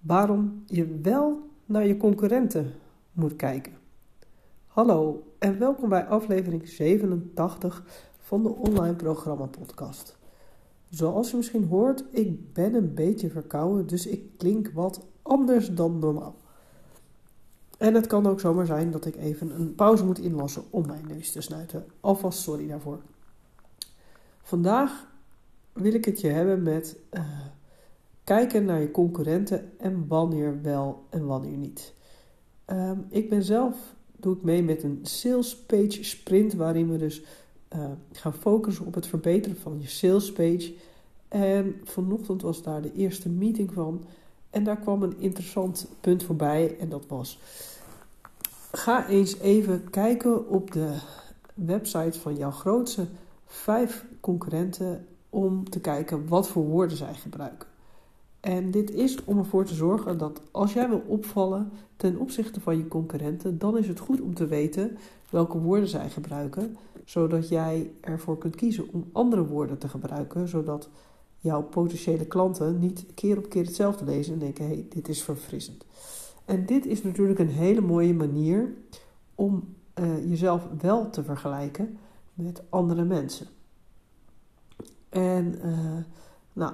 waarom je wel naar je concurrenten moet kijken. Hallo en welkom bij aflevering 87 van de Online Programma Podcast. Zoals je misschien hoort, ik ben een beetje verkouden, dus ik klink wat anders dan normaal. En het kan ook zomaar zijn dat ik even een pauze moet inlassen om mijn neus te snuiten. Alvast sorry daarvoor. Vandaag wil ik het je hebben met uh, kijken naar je concurrenten en wanneer wel en wanneer niet. Um, ik ben zelf, doe ik mee met een sales page sprint waarin we dus uh, gaan focussen op het verbeteren van je sales page. En vanochtend was daar de eerste meeting van en daar kwam een interessant punt voorbij en dat was ga eens even kijken op de website van jouw grootste vijf concurrenten om te kijken wat voor woorden zij gebruiken. En dit is om ervoor te zorgen dat als jij wil opvallen ten opzichte van je concurrenten, dan is het goed om te weten welke woorden zij gebruiken, zodat jij ervoor kunt kiezen om andere woorden te gebruiken, zodat jouw potentiële klanten niet keer op keer hetzelfde lezen en denken: hé, hey, dit is verfrissend. En dit is natuurlijk een hele mooie manier om uh, jezelf wel te vergelijken met andere mensen. En uh, nou,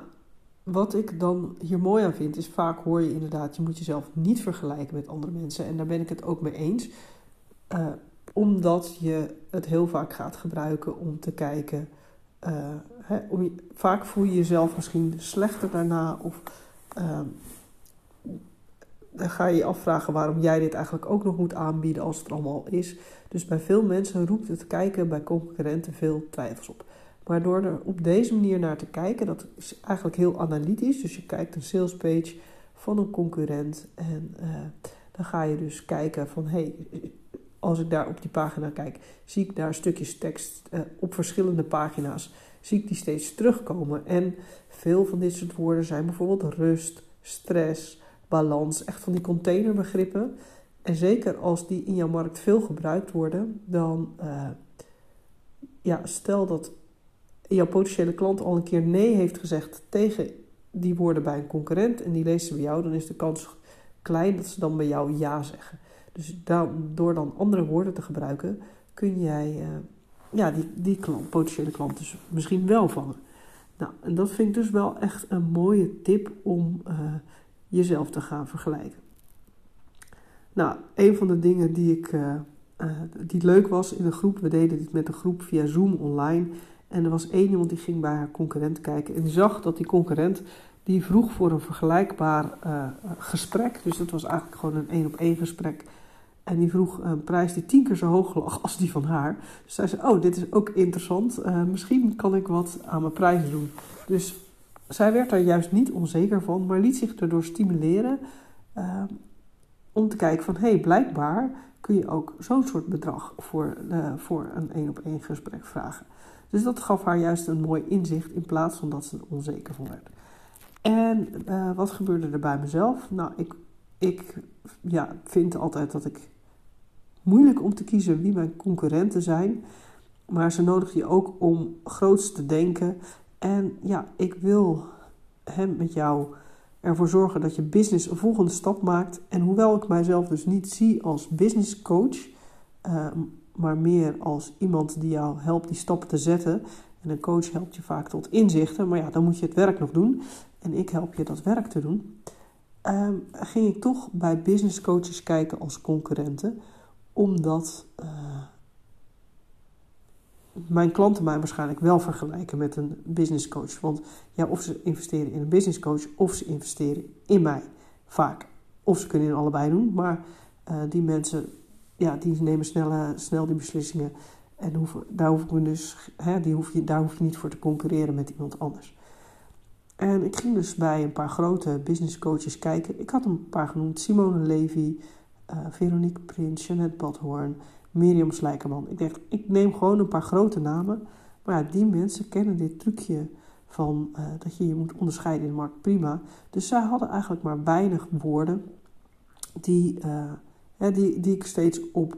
wat ik dan hier mooi aan vind, is vaak hoor je inderdaad, je moet jezelf niet vergelijken met andere mensen. En daar ben ik het ook mee eens. Uh, omdat je het heel vaak gaat gebruiken om te kijken. Hè, om je, vaak voel je jezelf misschien slechter daarna. Of uh, dan ga je je afvragen waarom jij dit eigenlijk ook nog moet aanbieden als het er allemaal is. Dus bij veel mensen roept het kijken bij concurrenten veel twijfels op. Maar door er op deze manier naar te kijken, dat is eigenlijk heel analytisch. Dus je kijkt een salespage van een concurrent en uh, dan ga je dus kijken van hé, hey, als ik daar op die pagina kijk, zie ik daar stukjes tekst uh, op verschillende pagina's, zie ik die steeds terugkomen. En veel van dit soort woorden zijn bijvoorbeeld rust, stress, balans, echt van die containerbegrippen. En zeker als die in jouw markt veel gebruikt worden, dan uh, ja, stel dat jouw potentiële klant al een keer nee heeft gezegd tegen die woorden bij een concurrent en die leest ze bij jou, dan is de kans klein dat ze dan bij jou ja zeggen. Dus door dan andere woorden te gebruiken, kun jij uh, ja, die, die klant, potentiële klant dus misschien wel vangen. Nou, en dat vind ik dus wel echt een mooie tip om uh, jezelf te gaan vergelijken. Nou, een van de dingen die ik uh, die leuk was in een groep, we deden dit met een groep via Zoom online. En er was één iemand die ging bij haar concurrent kijken en die zag dat die concurrent die vroeg voor een vergelijkbaar uh, gesprek. Dus dat was eigenlijk gewoon een één op één gesprek. En die vroeg een prijs die tien keer zo hoog lag als die van haar. Dus zij zei, oh, dit is ook interessant. Uh, misschien kan ik wat aan mijn prijzen doen. Dus zij werd daar juist niet onzeker van, maar liet zich erdoor stimuleren uh, om te kijken van, hé, hey, blijkbaar kun je ook zo'n soort bedrag voor, voor een één op één gesprek vragen. Dus dat gaf haar juist een mooi inzicht in plaats van dat ze er onzeker van werd. En uh, wat gebeurde er bij mezelf? Nou, ik, ik ja, vind altijd dat ik moeilijk om te kiezen wie mijn concurrenten zijn. Maar ze nodigt je ook om groots te denken. En ja, ik wil hem met jou ervoor zorgen dat je business een volgende stap maakt. En hoewel ik mijzelf dus niet zie als business coach, uh, maar meer als iemand die jou helpt die stappen te zetten. En een coach helpt je vaak tot inzichten, maar ja, dan moet je het werk nog doen. En ik help je dat werk te doen. Um, ging ik toch bij business coaches kijken als concurrenten, omdat uh, mijn klanten mij waarschijnlijk wel vergelijken met een business coach. Want ja, of ze investeren in een business coach of ze investeren in mij. Vaak. Of ze kunnen in allebei doen, maar uh, die mensen ja, die nemen snel, snel die beslissingen. En daar, hoef ik dus, hè, die hoef je, daar hoef je niet voor te concurreren met iemand anders. En ik ging dus bij een paar grote business coaches kijken. Ik had een paar genoemd: Simone Levy, uh, Veronique Prins, Jeanette Badhoorn, Mirjam Slijkerman. Ik dacht, ik neem gewoon een paar grote namen. Maar ja, die mensen kennen dit trucje van uh, dat je je moet onderscheiden in de markt prima. Dus zij hadden eigenlijk maar weinig woorden die. Uh, die, die ik steeds op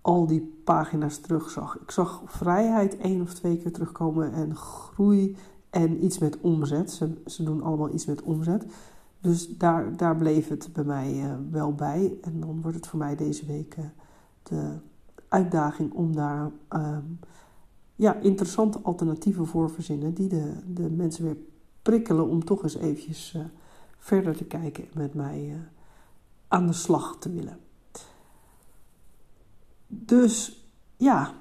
al die pagina's terugzag. Ik zag vrijheid één of twee keer terugkomen en groei en iets met omzet. Ze, ze doen allemaal iets met omzet. Dus daar, daar bleef het bij mij uh, wel bij. En dan wordt het voor mij deze week de uitdaging om daar ehm, ja, interessante alternatieven voor verzinnen. Die de, de mensen weer prikkelen om toch eens eventjes uh, verder te kijken en met mij aan de slag te willen. Dus ja,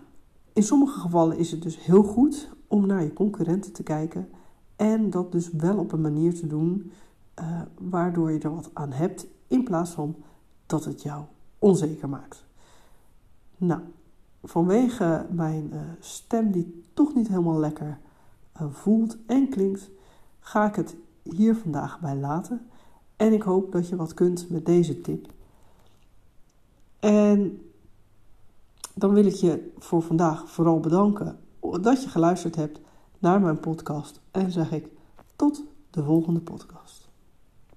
in sommige gevallen is het dus heel goed om naar je concurrenten te kijken. En dat dus wel op een manier te doen uh, waardoor je er wat aan hebt, in plaats van dat het jou onzeker maakt. Nou, vanwege mijn uh, stem die toch niet helemaal lekker uh, voelt en klinkt, ga ik het hier vandaag bij laten. En ik hoop dat je wat kunt met deze tip. En dan wil ik je voor vandaag vooral bedanken dat je geluisterd hebt naar mijn podcast. En zeg ik tot de volgende podcast.